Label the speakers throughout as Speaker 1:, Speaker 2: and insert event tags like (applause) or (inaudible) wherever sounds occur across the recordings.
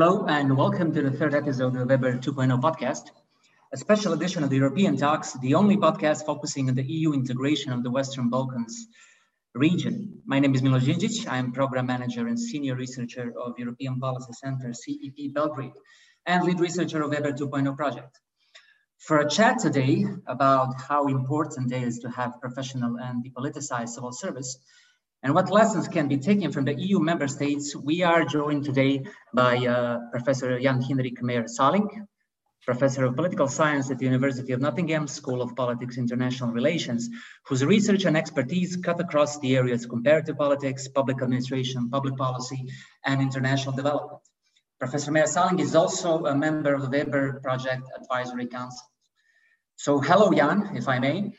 Speaker 1: Hello, and welcome to the third episode of the Weber 2.0 podcast, a special edition of the European Talks, the only podcast focusing on the EU integration of the Western Balkans region. My name is Milos Djindjic. I am program manager and senior researcher of European Policy Center, CEP Belgrade, and lead researcher of Weber 2.0 project. For a chat today about how important it is to have professional and depoliticized civil service, and what lessons can be taken from the EU member states, we are joined today by uh, Professor Jan Hinrik Meyer Sahling, Professor of Political Science at the University of Nottingham School of Politics International Relations, whose research and expertise cut across the areas comparative politics, public administration, public policy, and international development. Professor Meyer Sahling is also a member of the Weber Project Advisory Council. So hello, Jan, if I may.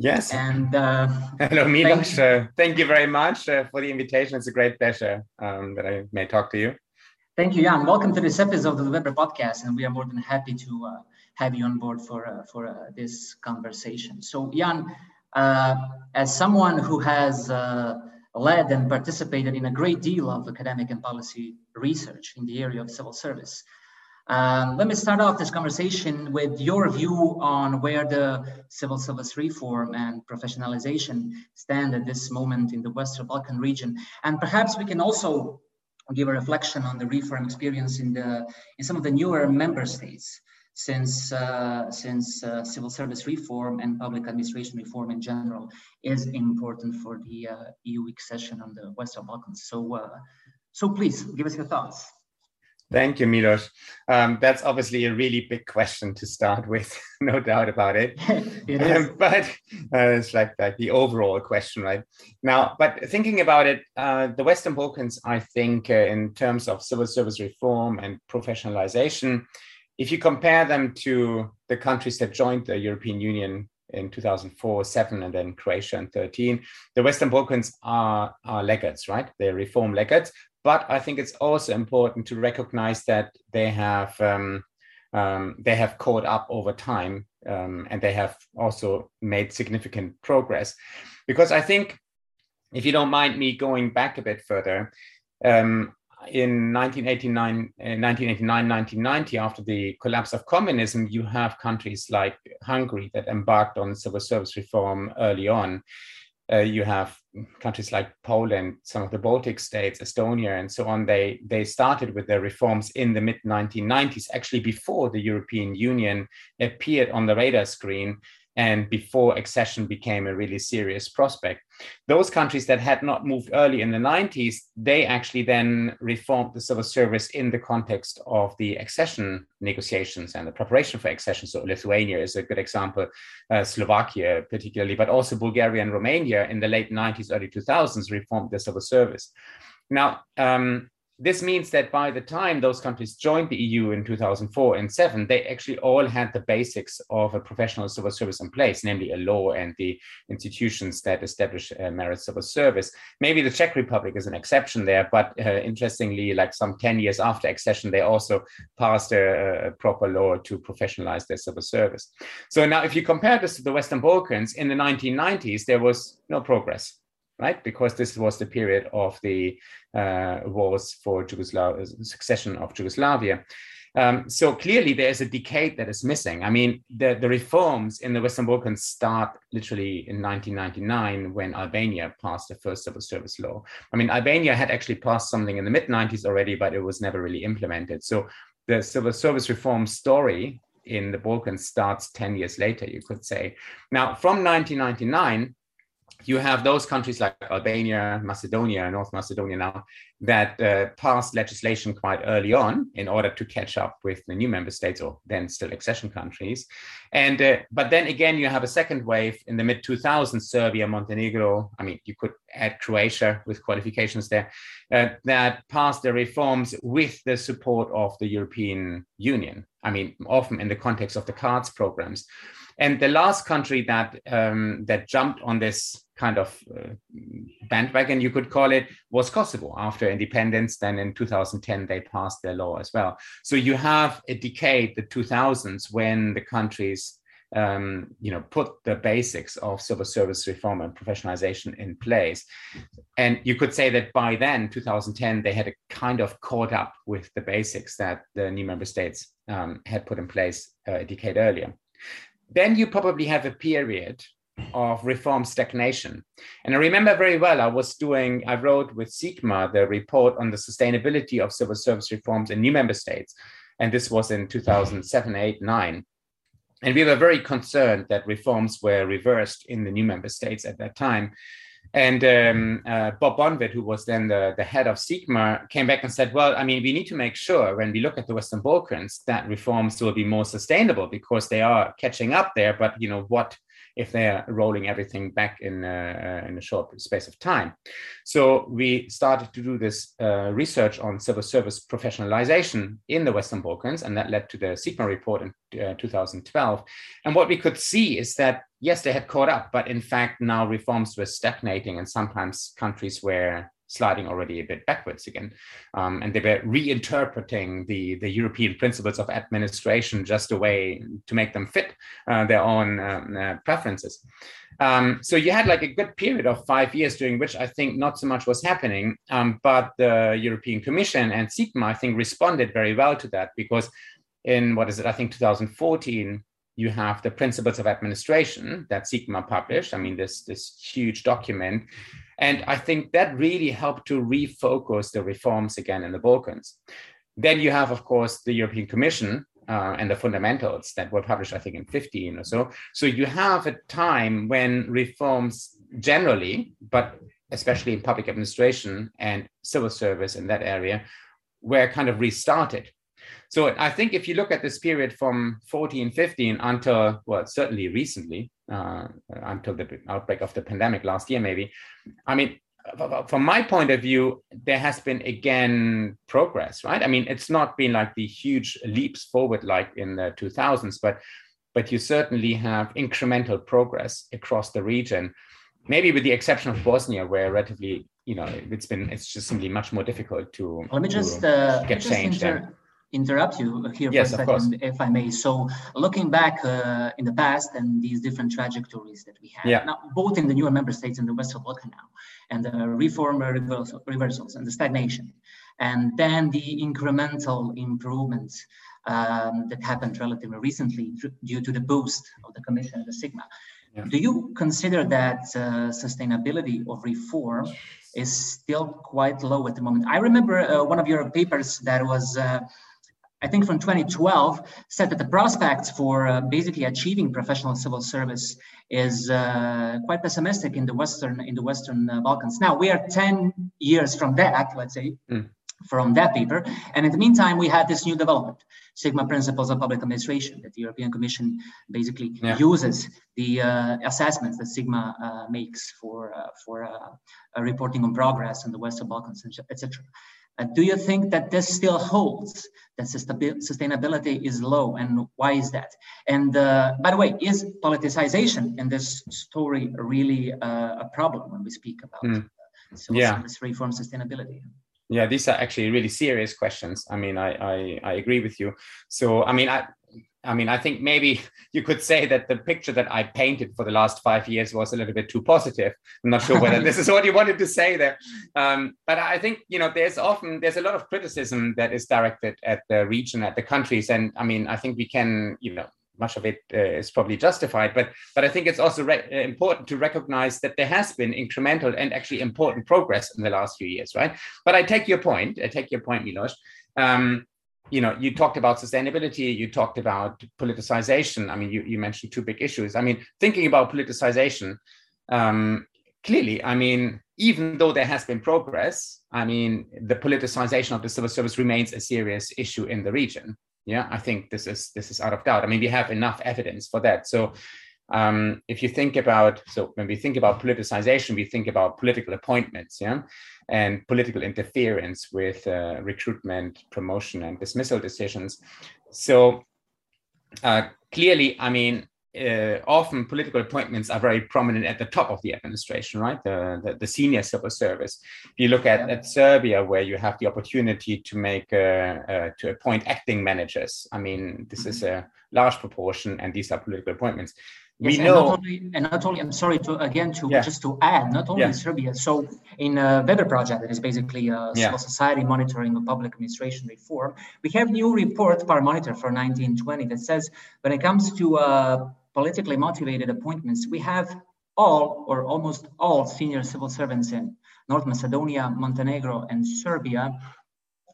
Speaker 2: Yes.
Speaker 1: And uh, (laughs)
Speaker 2: hello, Milos. Thank, uh, thank, you very much uh, for the invitation. It's a great pleasure um, that I may talk to you.
Speaker 1: Thank you, Jan. Welcome to this episode of the Weber podcast, and we are more than happy to uh, have you on board for uh, for uh, this conversation. So, Jan, as someone who has led and participated in a great deal of academic and policy research in the area of civil service. Um, let me start off this conversation with your view on where the civil service reform and professionalization stand at this moment in the Western Balkan region. And perhaps we can also give a reflection on the reform experience in, the, in some of the newer member states since, uh, since uh, civil service reform and public administration reform in general is important for the uh, EU accession on the Western Balkans. So, uh, so please give us your thoughts.
Speaker 2: Thank you, Milos. Um, that's obviously a really big question to start with, (laughs) no doubt about it. (laughs)
Speaker 1: it um,
Speaker 2: but uh, it's like, like the overall question, right? Now, but thinking about it, uh, the Western Balkans, I think, uh, in terms of civil service reform and professionalization, if you compare them to the countries that joined the European Union in 2004, 7, and then Croatia in 13, the Western Balkans are, are laggards, right? They're reform laggards, but I think it's also important to recognize that they have um, um, they have caught up over time um, and they have also made significant progress. Because I think, if you don't mind me going back a bit further, um, in 1989, 1989, 1990, after the collapse of communism, you have countries like Hungary that embarked on civil service reform early on. Uh, you have countries like Poland, some of the Baltic states, Estonia, and so on. They they started with their reforms in the mid 1990s, actually before the European Union appeared on the radar screen and before accession became a really serious prospect. Those countries that had not moved early in the 90s, they actually then reformed the civil service in the context of the accession negotiations and the preparation for accession. So Lithuania is a good example, uh, Slovakia particularly, but also Bulgaria and Romania in the late 90s, early 2000s reformed the civil service. Now, um, this means that by the time those countries joined the EU in 2004 and 7, they actually all had the basics of a professional civil service in place, namely a law and the institutions that establish a merit civil service. Maybe the Czech Republic is an exception there, but uh, interestingly, like some 10 years after accession, they also passed a, a proper law to professionalize their civil service. So now, if you compare this to the Western Balkans, in the 1990s, there was no progress right? Because this was the period of the uh, wars for Yugoslavia, succession of Yugoslavia. Um, so clearly there is a decade that is missing. I mean, the, the reforms in the Western Balkans start literally in 1999 when Albania passed the first civil service law. I mean, Albania had actually passed something in the mid 90s already, but it was never really implemented. So the civil service reform story in the Balkans starts 10 years later, you could say. Now, from 1999, you have those countries like Albania, Macedonia, North Macedonia now that uh, passed legislation quite early on in order to catch up with the new member states or then still accession countries. And uh, but then again, you have a second wave in the mid 2000s, Serbia, Montenegro. I mean, you could add Croatia with qualifications there uh, that passed the reforms with the support of the European Union. I mean, often in the context of the CARDS programs. And the last country that um, that jumped on this kind of uh, bandwagon, you could call it, was Kosovo. After independence, then in 2010 they passed their law as well. So you have a decade, the 2000s, when the countries um, you know, put the basics of civil service reform and professionalization in place. And you could say that by then, 2010, they had a kind of caught up with the basics that the new member states um, had put in place uh, a decade earlier. Then you probably have a period of reform stagnation. And I remember very well, I was doing, I wrote with SIGMA the report on the sustainability of civil service reforms in new member states. And this was in 2007, 8, 9. And we were very concerned that reforms were reversed in the new member states at that time. And um, uh, Bob Bonwitt, who was then the, the head of SIGMA, came back and said, well, I mean, we need to make sure when we look at the Western Balkans that reforms will be more sustainable because they are catching up there. But, you know, what if they're rolling everything back in, uh, in a short space of time. So we started to do this uh, research on civil service professionalization in the Western Balkans, and that led to the SIGMA report in uh, 2012. And what we could see is that, yes, they had caught up, but in fact, now reforms were stagnating, and sometimes countries were sliding already a bit backwards again. Um, and they were reinterpreting the, the European principles of administration just a way to make them fit uh, their own um, uh, preferences. Um, so you had like a good period of five years during which I think not so much was happening, um, but the European Commission and SIGMA, I think, responded very well to that because in what is it, I think 2014, you have the principles of administration that SIGMA published. I mean, this, this huge document and I think that really helped to refocus the reforms again in the Balkans. Then you have, of course, the European Commission uh, and the fundamentals that were published, I think, in 15 or so. So you have a time when reforms generally, but especially in public administration and civil service in that area, were kind of restarted. So I think if you look at this period from 14, 15 until, well, certainly recently, uh, until the outbreak of the pandemic last year, maybe, I mean, from my point of view, there has been again progress, right? I mean, it's not been like the huge leaps forward like in the 2000s, but but you certainly have incremental progress across the region. Maybe with the exception of Bosnia, where relatively, you know, it's been it's just simply much more difficult to.
Speaker 1: Let me just uh, get change inter- interrupt you here
Speaker 2: yes,
Speaker 1: for a second, if I may. So, looking back uh, in the past and these different trajectories that we have
Speaker 2: yeah.
Speaker 1: now, both in the newer member states in the Western Balkan now, and the reform reversal, reversals and the stagnation, and then the incremental improvements um, that happened relatively recently due to the boost of the Commission and the SIGMA. Yeah. Do you consider that uh, sustainability of reform is still quite low at the moment? I remember uh, one of your papers that was uh, I think from 2012 said that the prospects for uh, basically achieving professional civil service is uh, quite pessimistic in the Western in the Western uh, Balkans. Now we are 10 years from that, let's say, mm. from that paper, and in the meantime we had this new development, SIGMA Principles of Public Administration, that the European Commission basically yeah. uses the uh, assessments that SIGMA uh, makes for uh, for reporting on progress in the Western Balkans, etc. Uh, do you think that this still holds, that sustainability is low, and why is that? And uh, by the way, is politicization in this story really uh, a problem when we speak about mm. civil yeah. service reform sustainability?
Speaker 2: Yeah, these are actually really serious questions. I mean, I, I, I agree with you. So, I mean, I, I mean, I think maybe (laughs) you could say that the picture that I painted for the last five years was a little bit too positive. I'm not sure whether (laughs) this is what you wanted to say there, um, but I think you know there's often there's a lot of criticism that is directed at the region, at the countries, and I mean, I think we can you know much of it uh, is probably justified, but but I think it's also re- uh, important to recognize that there has been incremental and actually important progress in the last few years, right? But I take your point. I take your point, Milos. Um, you know, you talked about sustainability, you talked about politicization. I mean, you, you mentioned two big issues. I mean, thinking about politicization, um, clearly, I mean, even though there has been progress, I mean, the politicization of the civil service remains a serious issue in the region. Yeah, I think this is this is out of doubt. I mean, we have enough evidence for that. So um, if you think about so when we think about politicization we think about political appointments yeah and political interference with uh, recruitment promotion and dismissal decisions so uh, clearly i mean uh, often political appointments are very prominent at the top of the administration, right? The, the, the senior civil service. If you look at, yeah. at Serbia, where you have the opportunity to make, uh, uh, to appoint acting managers, I mean, this mm-hmm. is a large proportion, and these are political appointments.
Speaker 1: Yes, we know, and not, only, and not only, I'm sorry to again to yeah. just to add, not only yeah. Serbia. So in uh, Weber project, that is basically a yeah. civil society monitoring of public administration reform. We have new report PAR Monitor for 1920 that says when it comes to uh, politically motivated appointments, we have all or almost all senior civil servants in North Macedonia, Montenegro, and Serbia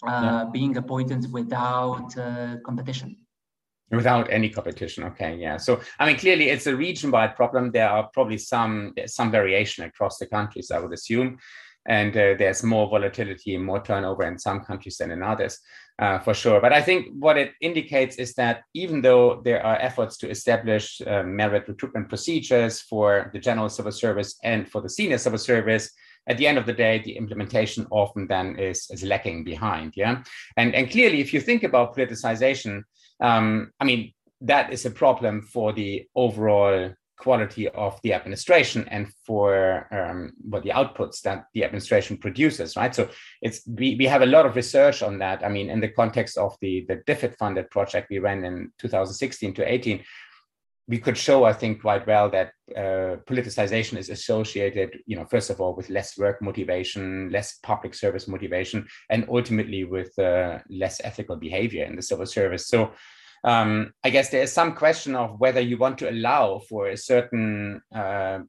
Speaker 1: uh, being appointed without uh, competition.
Speaker 2: Without any competition, okay, yeah. So I mean, clearly, it's a region-wide problem. There are probably some some variation across the countries, I would assume, and uh, there's more volatility, more turnover in some countries than in others, uh, for sure. But I think what it indicates is that even though there are efforts to establish uh, merit recruitment procedures for the general civil service and for the senior civil service, at the end of the day, the implementation often then is, is lacking behind. Yeah. And, and clearly, if you think about politicization, um, I mean, that is a problem for the overall quality of the administration and for um, what the outputs that the administration produces, right? So it's we, we have a lot of research on that. I mean, in the context of the the DFID funded project we ran in 2016 to 18, we could show, I think, quite well that uh, politicization is associated, you know, first of all, with less work motivation, less public service motivation, and ultimately with uh, less ethical behavior in the civil service. So um, I guess there is some question of whether you want to allow for a certain uh,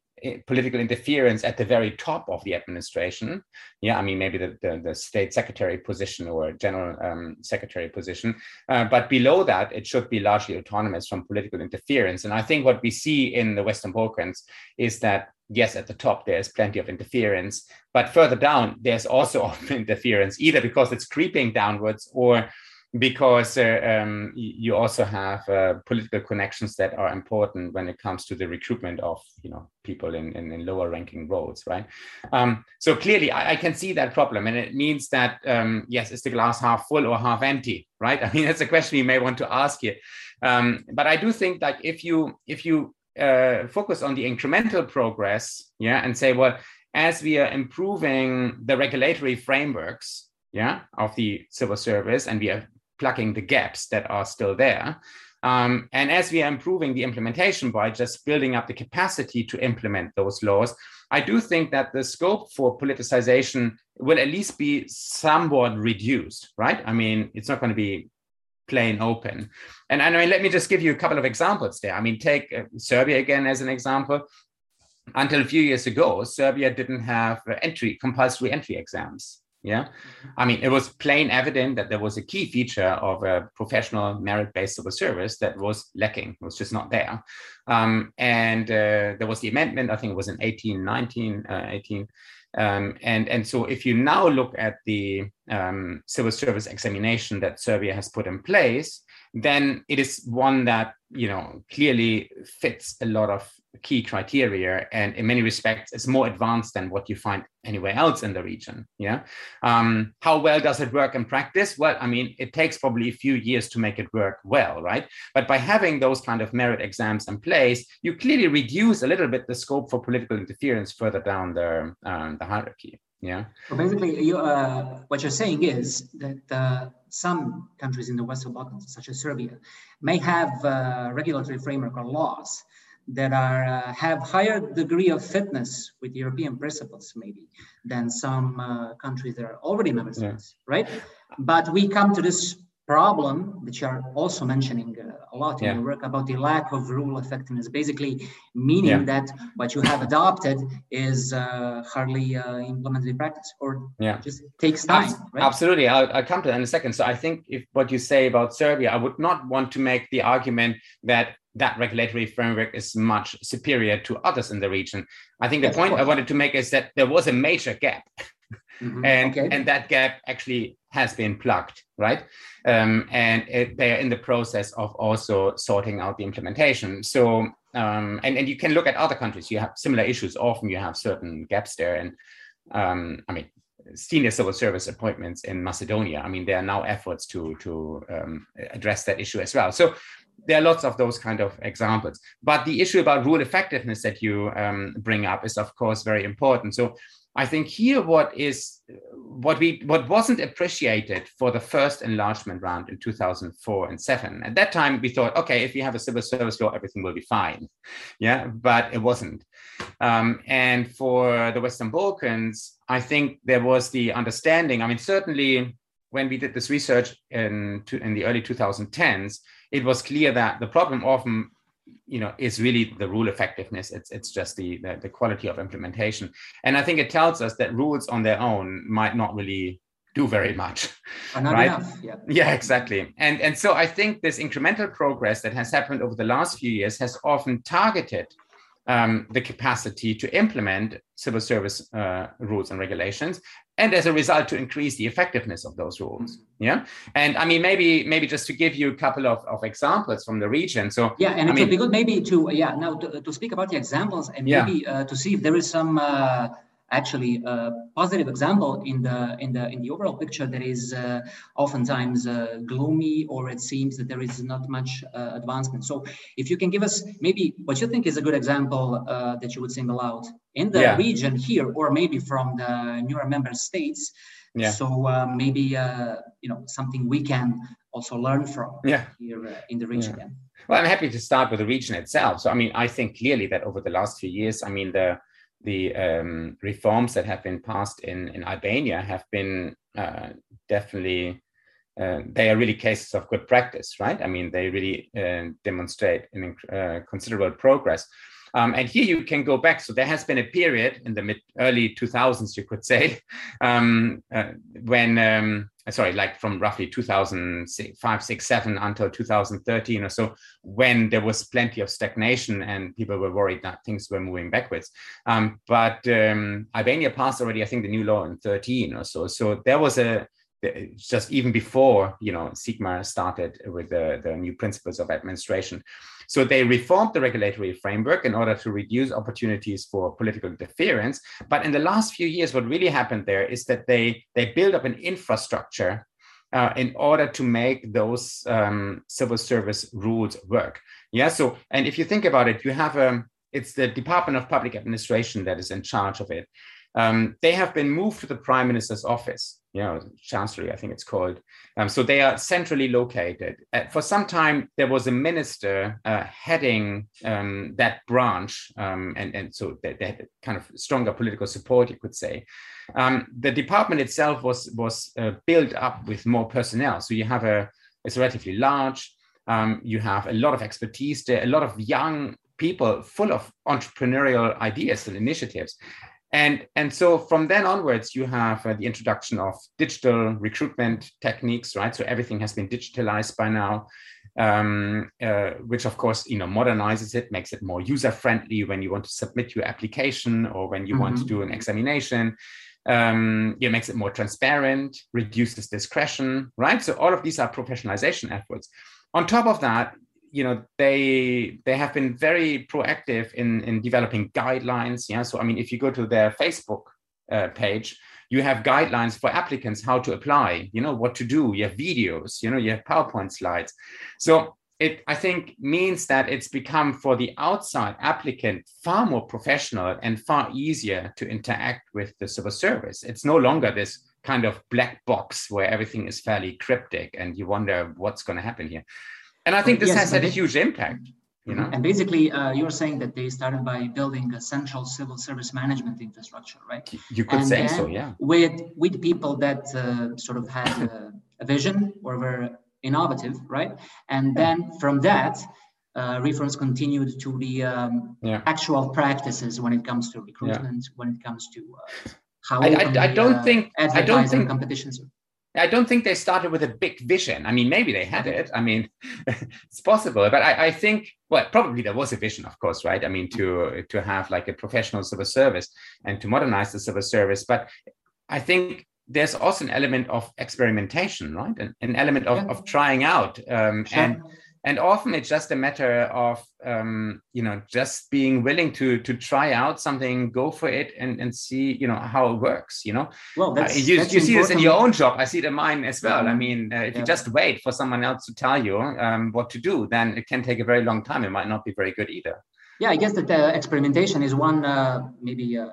Speaker 2: political interference at the very top of the administration. Yeah, I mean, maybe the, the, the state secretary position or general um, secretary position. Uh, but below that, it should be largely autonomous from political interference. And I think what we see in the Western Balkans is that yes, at the top there's plenty of interference, but further down there's also often (laughs) interference, either because it's creeping downwards or because uh, um, you also have uh, political connections that are important when it comes to the recruitment of you know people in, in, in lower ranking roles right? Um, so clearly I, I, can see that problem and it means that um, yes is the glass half full or half empty right? (laughs) I mean that's a question you may want to ask here. Um, but i do think that if you if you uh, focus on the incremental progress yeah and say well as we are improving the regulatory frameworks yeah of the civil service and we are plugging the gaps that are still there. Um, and as we are improving the implementation by just building up the capacity to implement those laws, I do think that the scope for politicization will at least be somewhat reduced, right? I mean, it's not going to be plain open. And I mean, let me just give you a couple of examples there. I mean, take uh, Serbia again as an example. Until a few years ago, Serbia didn't have entry compulsory entry exams. Yeah. Mm-hmm. I mean, it was plain evident that there was a key feature of a professional merit based civil service that was lacking, it was just not there. Um, and uh, there was the amendment, I think it was in 18, 19, uh, 18. Um, and, and so if you now look at the um, civil service examination that Serbia has put in place, then it is one that you know clearly fits a lot of key criteria and in many respects it's more advanced than what you find anywhere else in the region yeah? Um, how well does it work in practice? Well i mean it takes probably a few years to make it work well right? But by having those kind of merit exams in place you clearly reduce a little bit the scope for political interference further down the, um, the hierarchy yeah?
Speaker 1: Basically you, uh, what you're saying is that uh, some countries in the western balkans such as serbia may have uh, regulatory framework or laws that are uh, have higher degree of fitness with European principles maybe than some uh, countries that are already member states, yeah. right? But we come to this problem, which you are also mentioning uh, a lot in yeah. your work about the lack of rule effectiveness, basically meaning yeah. that what you have adopted is uh, hardly uh, implemented in practice or yeah. just takes time.
Speaker 2: Right? Absolutely. I'll, I'll, come to that in a second. So I think if what you say about Serbia, I would not want to make the argument that that regulatory framework is much superior to others in the region. I think the point I wanted to make is that there was a major gap. Mm-hmm. (laughs) and okay. and that gap actually has been plugged right um, and it, they're in the process of also sorting out the implementation so um, and, and you can look at other countries you have similar issues often you have certain gaps there and um, i mean senior civil service appointments in macedonia i mean there are now efforts to to um, address that issue as well so there are lots of those kind of examples. But the issue about rule effectiveness that you um, bring up is, of course, very important. So I think here what is what we what wasn't appreciated for the first enlargement round in 2004 and 7 at that time we thought okay if we have a civil service law everything will be fine yeah but it wasn't um, and for the western balkans i think there was the understanding i mean certainly when we did this research in, in the early 2010s it was clear that the problem often you know is really the rule effectiveness. It's it's just the, the, the quality of implementation. And i think it tells us that rules on their own might not really do very much
Speaker 1: right? enough, yeah. (laughs)
Speaker 2: yeah exactly. And and so i think this incremental progress that has happened over the last few years has often targeted um, the capacity to implement civil service uh, rules and regulations and as a result to increase the effectiveness of those rules mm-hmm. yeah and i mean maybe maybe just to give you a couple of, of examples from the region so
Speaker 1: yeah and
Speaker 2: I
Speaker 1: it
Speaker 2: mean,
Speaker 1: would be good maybe to yeah now to, to speak about the examples and maybe yeah. uh, to see if there is some uh, actually a positive example in the in the in the overall picture that is uh, oftentimes uh, gloomy or it seems that there is not much uh, advancement so if you can give us maybe what you think is a good example uh, that you would single out in the yeah. region here or maybe from the newer member states yeah. so uh, maybe uh, you know something we can also learn from
Speaker 2: yeah.
Speaker 1: here in the region
Speaker 2: yeah. well i'm happy to start with the region itself so i mean i think clearly that over the last few years i mean the the um, reforms that have been passed in, in Albania have been uh, definitely, uh, they are really cases of good practice, right? I mean, they really uh, demonstrate an, uh, considerable progress. Um, and here you can go back. So there has been a period in the mid early 2000s, you could say, (laughs) um, uh, when um, sorry, like from roughly 2005, 6, 7 until 2013 or so, when there was plenty of stagnation and people were worried that things were moving backwards. Um, but um, Albania passed already, I think, the new law in 13 or so. So there was a just even before you know SIGMA started with the, the new principles of administration. So they reformed the regulatory framework in order to reduce opportunities for political interference. But in the last few years, what really happened there is that they they built up an infrastructure uh, in order to make those um, civil service rules work. Yeah. So and if you think about it, you have a um, it's the Department of Public Administration that is in charge of it. Um, they have been moved to the prime minister's office, you know, chancellery, I think it's called. Um, so they are centrally located. Uh, for some time, there was a minister uh, heading um, that branch, um, and, and so they, they, had kind of stronger political support, you could say. Um, the department itself was, was uh, built up with more personnel. So you have a, it's relatively large. Um, you have a lot of expertise there, a lot of young people full of entrepreneurial ideas and initiatives. And, and so from then onwards, you have uh, the introduction of digital recruitment techniques, right? So everything has been digitalized by now, um, uh, which of course, you know, modernizes it, makes it more user friendly when you want to submit your application or when you mm-hmm. want to mm-hmm. do an examination. Um, it makes it more transparent, reduces discretion, right? So all of these are professionalization efforts. On top of that, you know they they have been very proactive in in developing guidelines yeah? So i mean if you go to their facebook uh, page you have guidelines for applicants how to apply you know what to do. You have videos you know you have powerpoint slides. So it i think means that it's become for the outside applicant far more professional and far easier to interact with the civil service. It's no longer this kind of black box where everything is fairly cryptic and you wonder what's going to happen here and I think this yes, has had a huge impact. You know?
Speaker 1: And basically, uh, you're saying that they started by building a central civil service management infrastructure, right?
Speaker 2: You could and say so, yeah.
Speaker 1: With with people that uh, sort of had a, a, vision or were innovative, right? And then from that, uh, reforms continued to the um, yeah. actual practices when it comes to recruitment, yeah. when it comes to uh, how
Speaker 2: I, I, I, don't uh, think I don't think
Speaker 1: competitions.
Speaker 2: I don't think they started with a big vision. I mean, maybe they had it. I mean, (laughs) it's possible, but I, I, think, well, probably there was a vision, of course, right? I mean, to to have like a professional civil service and to modernize the civil service. But I think there's also an element of experimentation, right? An, an element of, of trying out. Um, sure. And and often it's just a matter of um, you know just being willing to to try out something go for it and and see you know how it works you know? Well that's, uh, you, that's you see this in your own job. I see it in mine as well. Mm-hmm. i mean uh, if yeah. you just wait for someone else to tell you um, what to do then it can take a very long time. It might not be very good either.
Speaker 1: Yeah i guess that uh, experimentation is one uh, maybe uh,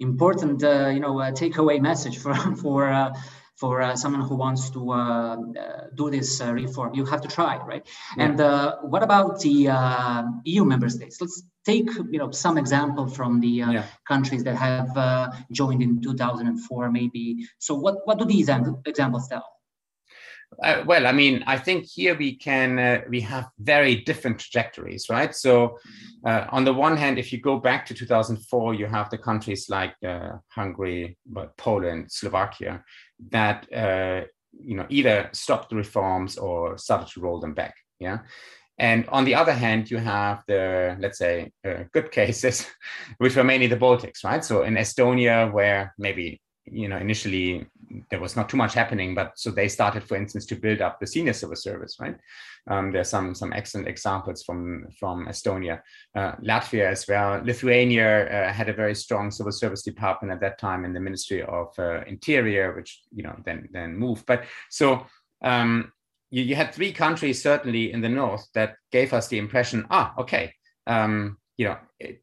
Speaker 1: important uh, you know takeaway message for (laughs) for for uh, someone who wants to uh, uh, do this uh, reform. You have to try, right? Yeah. And uh, what about the uh, EU member states? Let's take you know some example from the yeah. countries that have joined in 2004, maybe. So what what do these examples tell?
Speaker 2: Uh, well, I mean, I think here we can uh, we have very different trajectories, right? So, uh, on the one hand, if you go back to 2004, you have the countries like uh, Hungary, but Poland, Slovakia, that uh, you know either stopped the reforms or started to roll them back. Yeah. And on the other hand, you have the, let's say, uh, good (laughs) cases, which were mainly the Baltics, right? So in Estonia, where maybe you know initially there was not too much happening but so they started for instance to build up the senior civil service right? Um, there's some some excellent examples from from estonia. Uh, latvia as well. Lithuania uh, had a very strong civil service department at that time in the ministry of uh, interior which you know then then moved. But so um, you, you, had three countries certainly in the north that gave us the impression ah okay um, you know it,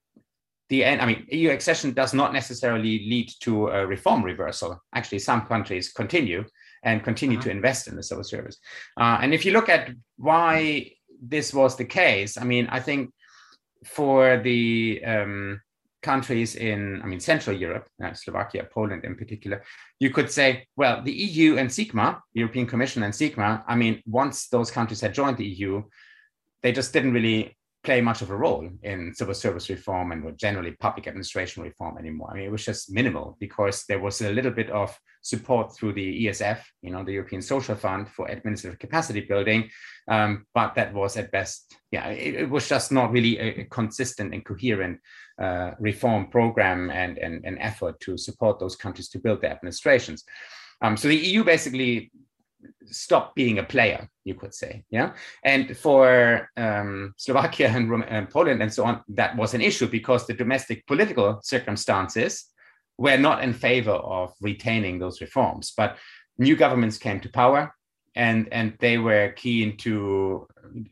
Speaker 2: the end, I mean, EU accession does not necessarily lead to a reform reversal. Actually, some countries continue and continue uh-huh. to invest in the civil service. Uh, and if you look at why this was the case, I mean, I think for the um, countries in, I mean, Central Europe, uh, Slovakia, Poland in particular, you could say, well, the EU and SIGMA, European Commission and SIGMA, I mean, once those countries had joined the EU, they just didn't really play much of a role in civil service reform and generally public administration reform anymore. I mean, it was just minimal because there was a little bit of support through the ESF, you know, the European Social Fund for administrative capacity building, um, but that was at best, yeah, it, it was just not really a, consistent and coherent uh, reform program and, and, and effort to support those countries to build their administrations. Um, so the EU basically stop being a player, you could say. Yeah. And for um, Slovakia and, and, Poland and so on, that was an issue because the domestic political circumstances were not in favor of retaining those reforms. But new governments came to power and, and they were keen to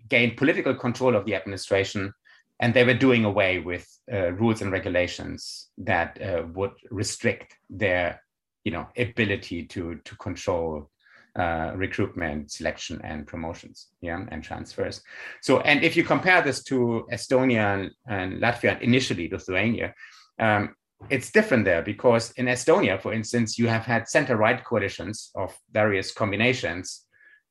Speaker 2: gain political control of the administration. And they were doing away with uh, rules and regulations that uh, would restrict their you know, ability to, to control uh, recruitment, selection, and promotions, yeah, and transfers. So, and if you compare this to Estonia and, and Latvia, initially Lithuania, um, it's different there because in Estonia, for instance, you have had center-right coalitions of various combinations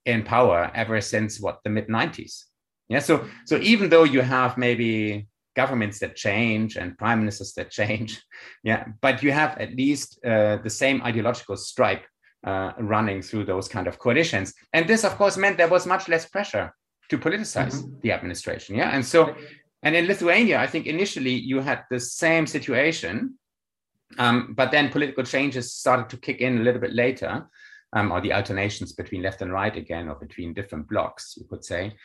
Speaker 2: in power ever since what the mid 90s. Yeah, so so even though you have maybe governments that change and prime ministers that (laughs) change, yeah, but you have at least uh, the same ideological stripe uh, running through those kind of coalitions. And this, of course, meant there was much less pressure to politicize mm-hmm. the administration. Yeah. And so, and in Lithuania, I think initially you had the same situation, um, but then political changes started to kick in a little bit later, um, or the alternations between left and right again, or between different blocks, you could say.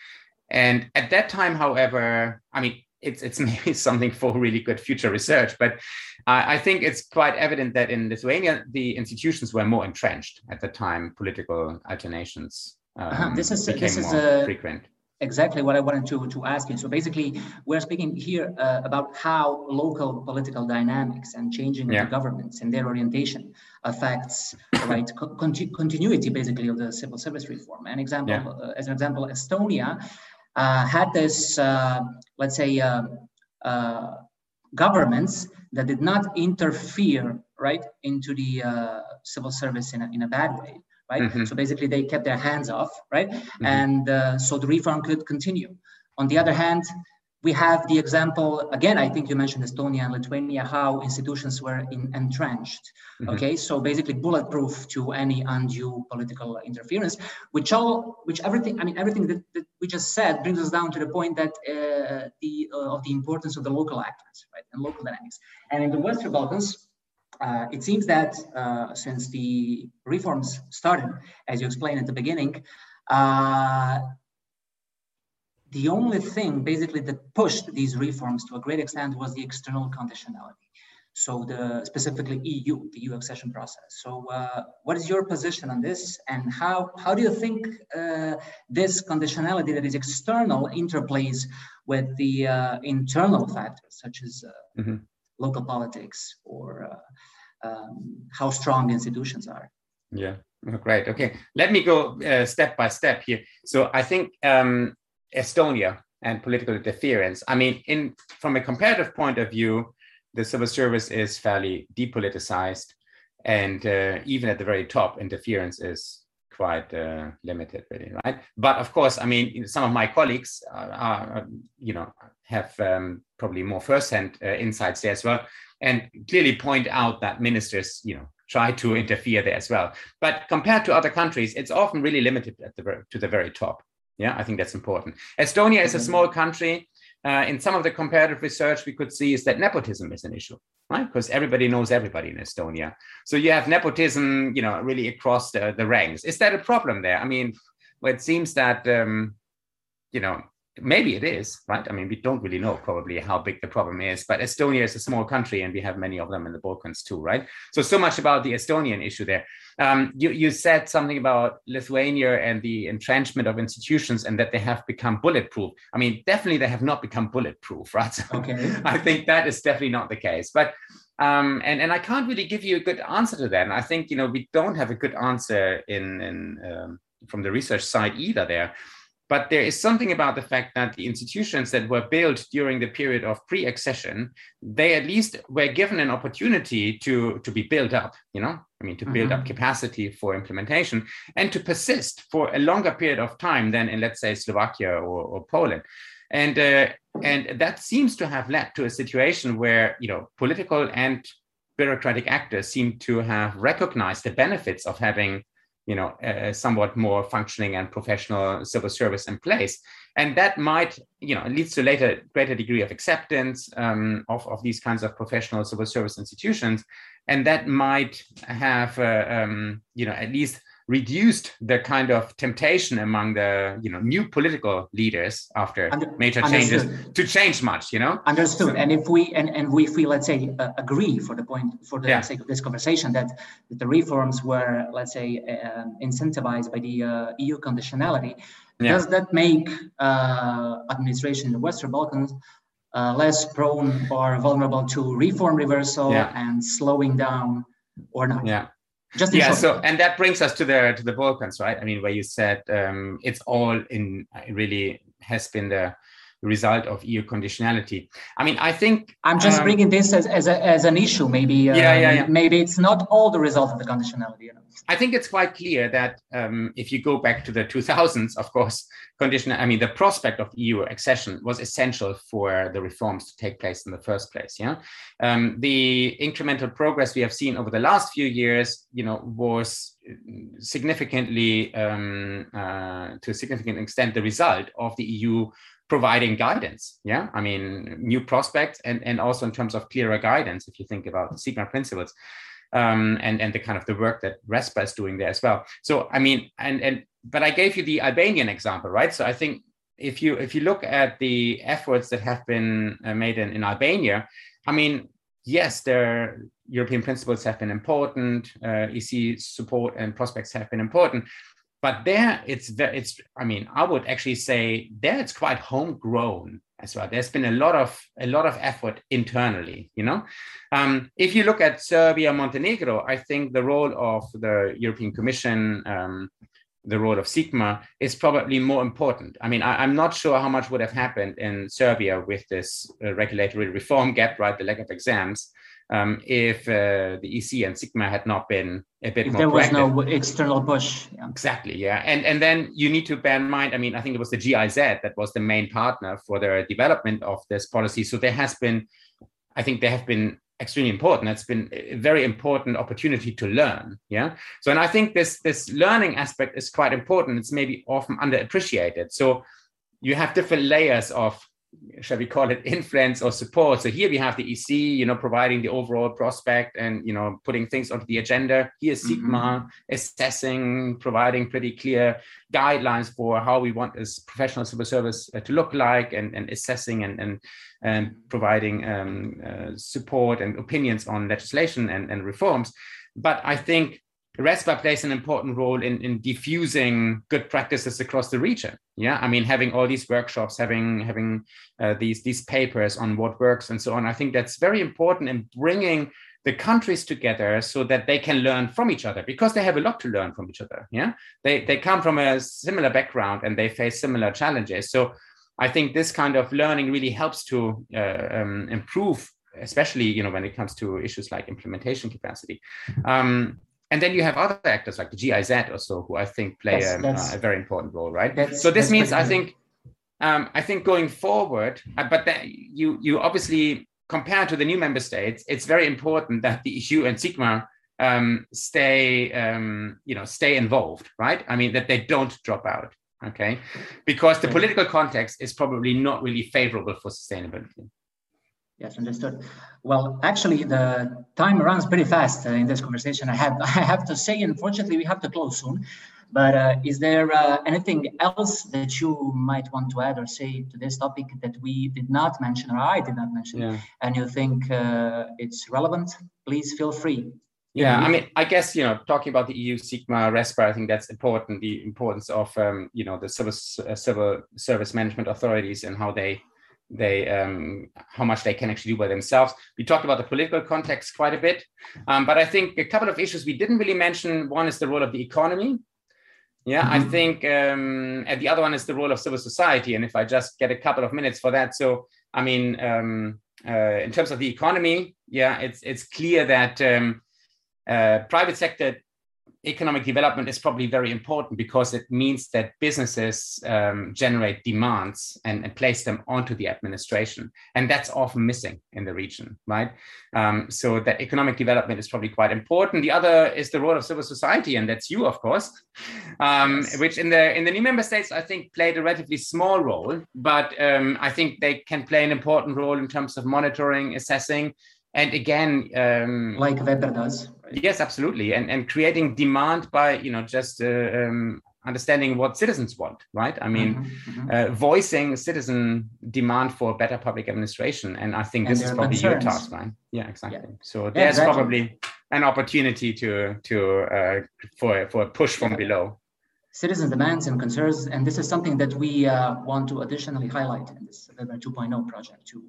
Speaker 2: And at that time, however, I mean, it's it's (laughs) maybe something for really good future research. But I think it's quite evident that in Lithuania the institutions were more entrenched at the time. Political alternations
Speaker 1: um, uh-huh. this is this is a, frequent. Exactly what I wanted to, to ask you. So basically, we're speaking here uh, about how local political dynamics and changing yeah. governments and their orientation affects right con- continuity basically of the civil service reform. An example, yeah. uh, as an example, Estonia uh, had this, uh, let's say, uh, governments that did not interfere right into the civil service in a, in a bad way right mm-hmm. so basically they kept their hands off right mm-hmm. and uh, so the reform could continue on the other hand we have the example again i think you mentioned estonia and lithuania how institutions were in, entrenched mm-hmm. okay so basically bulletproof to any undue political interference which all which everything i mean everything that, that we just said brings us down to the point that uh, the uh, of the importance of the local actors right and local dynamics and in the western balkans uh, it seems that uh, since the reforms started, as you explained at the beginning, uh, the only thing basically that pushed these reforms to a great extent was the external conditionality. So the specifically EU, the EU accession process. So uh, what is your position on this, and how how do you think uh, this conditionality that is external interplays with the uh, internal factors such as uh, mm-hmm. local politics or uh, um, how strong institutions are?
Speaker 2: Yeah, oh, great. Okay, let me go uh, step by step here. So I think um, Estonia and political interference. I mean, in from a comparative point of view the civil service is fairly depoliticized, and uh, even at the very top, interference is quite uh, limited, really, right? But of course, I mean, some of my colleagues are, are you know, have um, probably more firsthand uh, insights there as well, and clearly point out that ministers, you know, try to interfere there as well. But compared to other countries, it's often really limited at the to the very top. Yeah, I think that's important. Estonia is a mm-hmm. small country uh, in some of the comparative research we could see is that nepotism is an issue, right? Because everybody knows everybody in Estonia. So you have nepotism, you know, really across the, the ranks. Is that a problem there? I mean, well, it seems that, um, you know, maybe it is, right? I mean, we don't really know probably how big the problem is, but Estonia is a small country and we have many of them in the Balkans too, right? So, so much about the Estonian issue there. Um, you, you said something about Lithuania and the entrenchment of institutions and that they have become bulletproof. I mean, definitely they have not become bulletproof, (laughs) right? So okay. I think that is definitely not the case. But um, and and I can't really give you a good answer to that. And I think you know we don't have a good answer in in um, from the research side either there. But there is something about the fact that the institutions that were built during the period of pre-accession, they at least were given an opportunity to, to be built up, you know, I mean, to build mm-hmm. up capacity for implementation and to persist for a longer period of time than in, let's say, Slovakia or, or Poland. And, uh, and that seems to have led to a situation where, you know, political and bureaucratic actors seem to have recognized the benefits of having you know, a somewhat more functioning and professional civil service in place. And that might, you know, leads to later greater degree of acceptance um, of, of these kinds of professional civil service institutions. And that might have, uh, um, you know, at least reduced the kind of temptation among the you know new political leaders after Under, major changes understood. to change much you know
Speaker 1: understood so, and if we and, and we, if we let's say uh, agree for the point for the yeah. sake of this conversation that, that the reforms were let's say uh, incentivized by the uh, eu conditionality yeah. does that make uh, administration in the western balkans uh, less prone or vulnerable to reform reversal yeah. and slowing down or not
Speaker 2: yeah just yeah. Short. So, and that brings us to the to the Balkans, right? I mean, where you said um, it's all in really has been the result of EU conditionality. I mean, I think
Speaker 1: I'm just um, bringing this as, as, a, as an issue. Maybe uh, yeah, yeah, yeah, maybe it's not all the result of the conditionality. You know?
Speaker 2: I think it's quite clear that um, if you go back to the 2000s, of course, condition. I mean, the prospect of EU accession was essential for the reforms to take place in the first place. Yeah, um, the incremental progress we have seen over the last few years, you know, was significantly um, uh, to a significant extent the result of the EU providing guidance. Yeah, I mean, new prospects and, and also in terms of clearer guidance, if you think about the Sigma principles. Um, and and the kind of the work that RESPA is doing there as well. So I mean, and and but I gave you the Albanian example, right? So I think if you if you look at the efforts that have been uh, made in, in Albania, I mean, yes, their European principles have been important. Uh, EC support and prospects have been important, but there it's very it's i mean i would actually say there it's quite homegrown as well. There's been a lot of a lot of effort internally you know? Um, if you look at serbia montenegro i think the role of the european commission um, the role of sigma is probably more important. I mean I, am not sure how much would have happened in serbia with this uh, regulatory reform gap right? The lack of exams um, if uh, the EC and Sigma had not been a bit if more.
Speaker 1: There was proactive. no external push.
Speaker 2: Yeah. Exactly. Yeah, and and then you need to bear in mind. I mean, I think it was the GIZ that was the main partner for the development of this policy. So there has been, I think, there have been extremely important. That's been a very important opportunity to learn. Yeah. So and I think this this learning aspect is quite important. It's maybe often underappreciated. So you have different layers of shall we call it (laughs) influence or support. So here we have the ec you know providing the overall prospect and you know putting things onto the agenda. Here's sigma mm-hmm. assessing providing pretty clear guidelines for how we want this professional civil service uh, to look like and, and assessing and and, and providing um, uh, support and opinions on legislation and, and reforms. But i think RESPA plays an important role in, in diffusing good practices across the region. Yeah, I mean, having all these workshops, having having uh, these these papers on what works and so on. I think that's very important in bringing the countries together so that they can learn from each other because they have a lot to learn from each other. Yeah, they they come from a similar background and they face similar challenges. So I think this kind of learning really helps to uh, um, improve especially you know when it comes to issues like implementation capacity um, and then you have other actors like the GIZ or so, who I think play a, a, very important role, right? So this means I think, um, I think going forward, uh, but that you you obviously compared to the new member states, it's very important that the EU and SIGMA um, stay, um, you know, stay involved, right? I mean that they don't drop out, okay? Because the political context is probably not really favorable for sustainability.
Speaker 1: Yes, understood. Well, actually, the time runs pretty fast uh, in this conversation. I have (laughs) I have to say, unfortunately, we have to close soon. But uh, is there uh, anything else that you might want to add or say to this topic that we did not mention or I did not mention, yeah. and you think uh, it's relevant? Please feel free.
Speaker 2: Yeah, I mean, I guess you know, talking about the EU SIGMA RESPA, I think that's important. The importance of um, you know the civil uh, civil service management authorities and how they they um, how much they can actually do by themselves. We talked about the political context quite a bit, um, but I think a couple of issues we didn't really mention. One is the role of the economy. Yeah, mm-hmm. I think, um, and the other one is the role of civil society. And if I just get a couple of minutes for that, so I mean, um, uh, in terms of the economy, yeah, it's it's clear that um, uh, private sector economic development is probably very important because it means that businesses um, generate demands and, and, place them onto the administration. And that's often missing in the region, right? Um, so that economic development is probably quite important. The other is the role of civil society, and that's you, of course, um, yes. which in the in the new member states, I think, played a relatively small role, but um, I think they can play an important role in terms of monitoring, assessing, and again um,
Speaker 1: like WeBER does?
Speaker 2: Yes absolutely and and creating demand by you know just uh, um, understanding what citizens want right i mean mm-hmm, mm-hmm. Uh, voicing citizen demand for better public administration and i think and this is probably concerns. your task right yeah exactly yeah. so there's yeah, exactly. probably an opportunity to to uh, for for a push from yeah. below
Speaker 1: citizen demands and concerns. And this is something that we uh, want to additionally highlight in this WeBER 2.0 project to,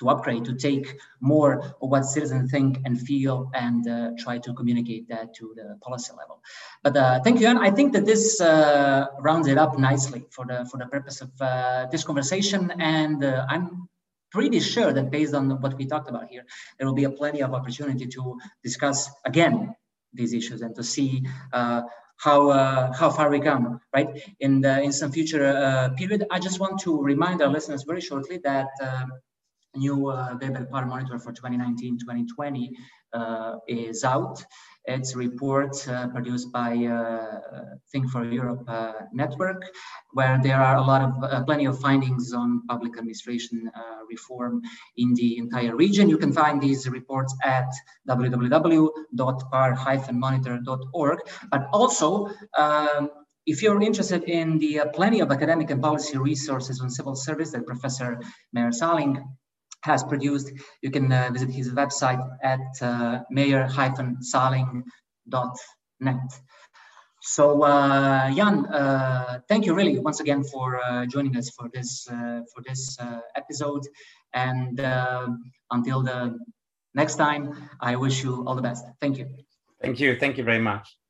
Speaker 1: to upgrade, to take more of what citizens think and feel and uh, try to communicate that to the policy level. But uh, thank you, and I think that this uh, rounds it up nicely for the, for the purpose of uh, this conversation. And uh, I'm pretty sure that based on what we talked about here, there will be a plenty of opportunity to discuss again these issues and to see uh, how uh, how far we come, right? In the in some future uh, period, I just want to remind our listeners very shortly that um, new uh, WeBER PAR Monitor for 2019-2020 uh, is out. It's a report uh, produced by uh, Think for Europe uh, network, where there are a lot of uh, plenty of findings on public administration reform in the entire region. You can find these reports at www.par-monitor.org. But also, um, if you're interested in the uh, plenty of academic and policy resources on civil service that Professor Meyer-Sahling has produced. You can uh, visit his website at uh, meyer-sahling.net. So uh, Jan, uh, thank you really once again for uh, joining us for this uh, for this uh, episode. And until the next time, I wish you all the best. Thank you.
Speaker 2: Thank you. Thank you very much.